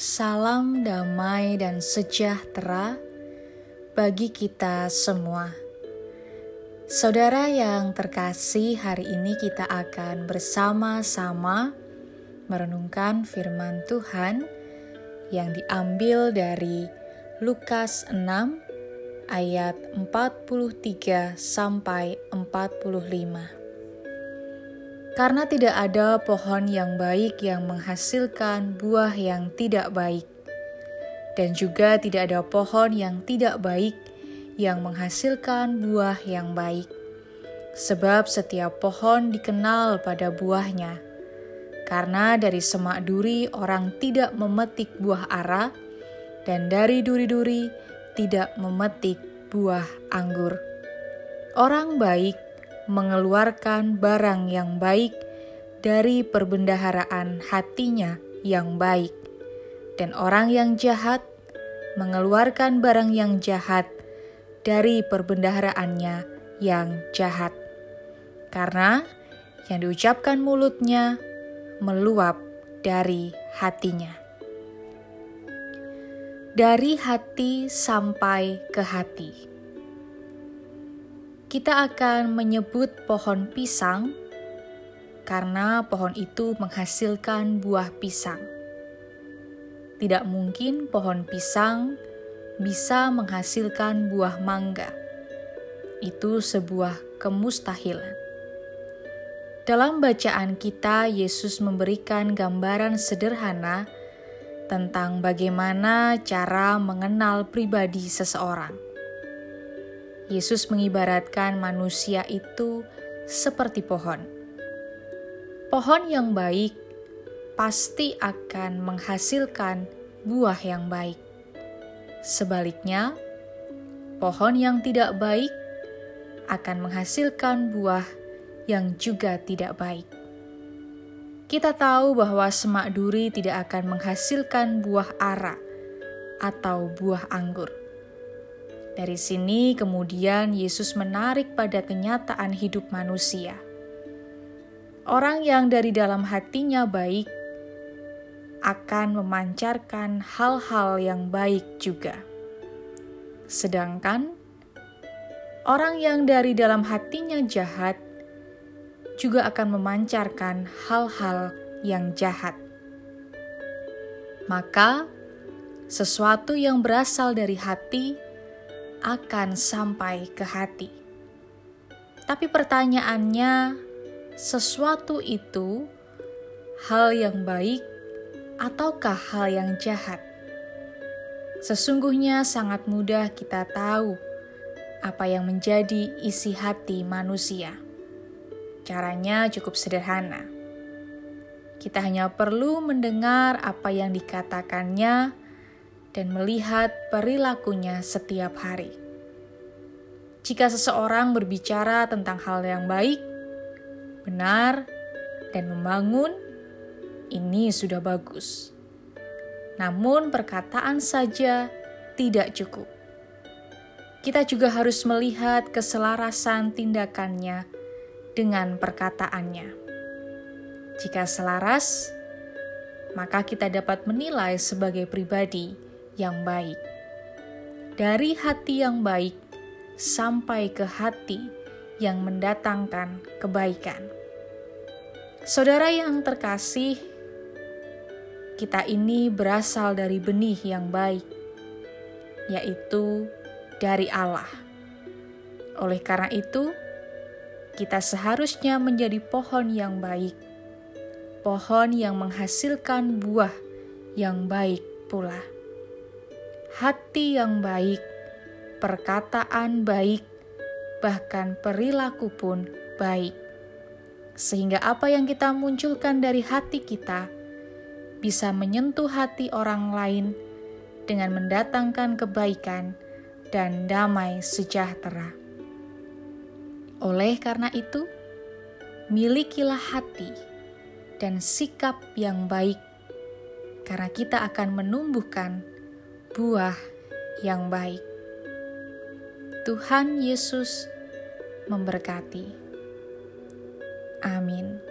Salam damai dan sejahtera bagi kita semua. Saudara yang terkasih, hari ini kita akan bersama-sama merenungkan firman Tuhan yang diambil dari Lukas 6 ayat 43 sampai 45. Karena tidak ada pohon yang baik yang menghasilkan buah yang tidak baik, dan juga tidak ada pohon yang tidak baik yang menghasilkan buah yang baik. Sebab setiap pohon dikenal pada buahnya. Karena dari semak duri orang tidak memetik buah ara, dan dari duri-duri tidak memetik buah anggur. Orang baik mengeluarkan barang yang baik dari perbendaharaan hatinya yang baik, dan orang yang jahat mengeluarkan barang yang jahat dari perbendaharaannya yang jahat, karena yang diucapkan mulutnya meluap dari hatinya. Dari hati sampai ke hati kita akan menyebut pohon pisang karena pohon itu menghasilkan buah pisang. Tidak mungkin pohon pisang bisa menghasilkan buah mangga. Itu sebuah kemustahilan. Dalam bacaan kita, Yesus memberikan gambaran sederhana tentang bagaimana cara mengenal pribadi seseorang. Yesus mengibaratkan manusia itu seperti pohon. Pohon yang baik pasti akan menghasilkan buah yang baik. Sebaliknya, pohon yang tidak baik akan menghasilkan buah yang juga tidak baik. Kita tahu bahwa semak duri tidak akan menghasilkan buah ara atau buah anggur. Dari sini kemudian Yesus menarik pada kenyataan hidup manusia. Orang yang dari dalam hatinya baik akan memancarkan hal-hal yang baik juga. Sedangkan orang yang dari dalam hatinya jahat juga akan memancarkan hal-hal yang jahat. Maka, sesuatu yang berasal dari hati akan sampai ke hati. Tapi pertanyaannya, sesuatu itu hal yang baik ataukah hal yang jahat? Sesungguhnya sangat mudah kita tahu apa yang menjadi isi hati manusia. Caranya cukup sederhana. Kita hanya perlu mendengar apa yang dikatakannya dan melihat perilakunya setiap hari. Jika seseorang berbicara tentang hal yang baik, benar, dan membangun, ini sudah bagus. Namun, perkataan saja tidak cukup. Kita juga harus melihat keselarasan tindakannya dengan perkataannya. Jika selaras, maka kita dapat menilai sebagai pribadi yang baik. Dari hati yang baik sampai ke hati yang mendatangkan kebaikan. Saudara yang terkasih, kita ini berasal dari benih yang baik, yaitu dari Allah. Oleh karena itu, kita seharusnya menjadi pohon yang baik, pohon yang menghasilkan buah yang baik pula hati yang baik, perkataan baik, bahkan perilaku pun baik. Sehingga apa yang kita munculkan dari hati kita bisa menyentuh hati orang lain dengan mendatangkan kebaikan dan damai sejahtera. Oleh karena itu, milikilah hati dan sikap yang baik, karena kita akan menumbuhkan buah yang baik. Tuhan Yesus memberkati. Amin.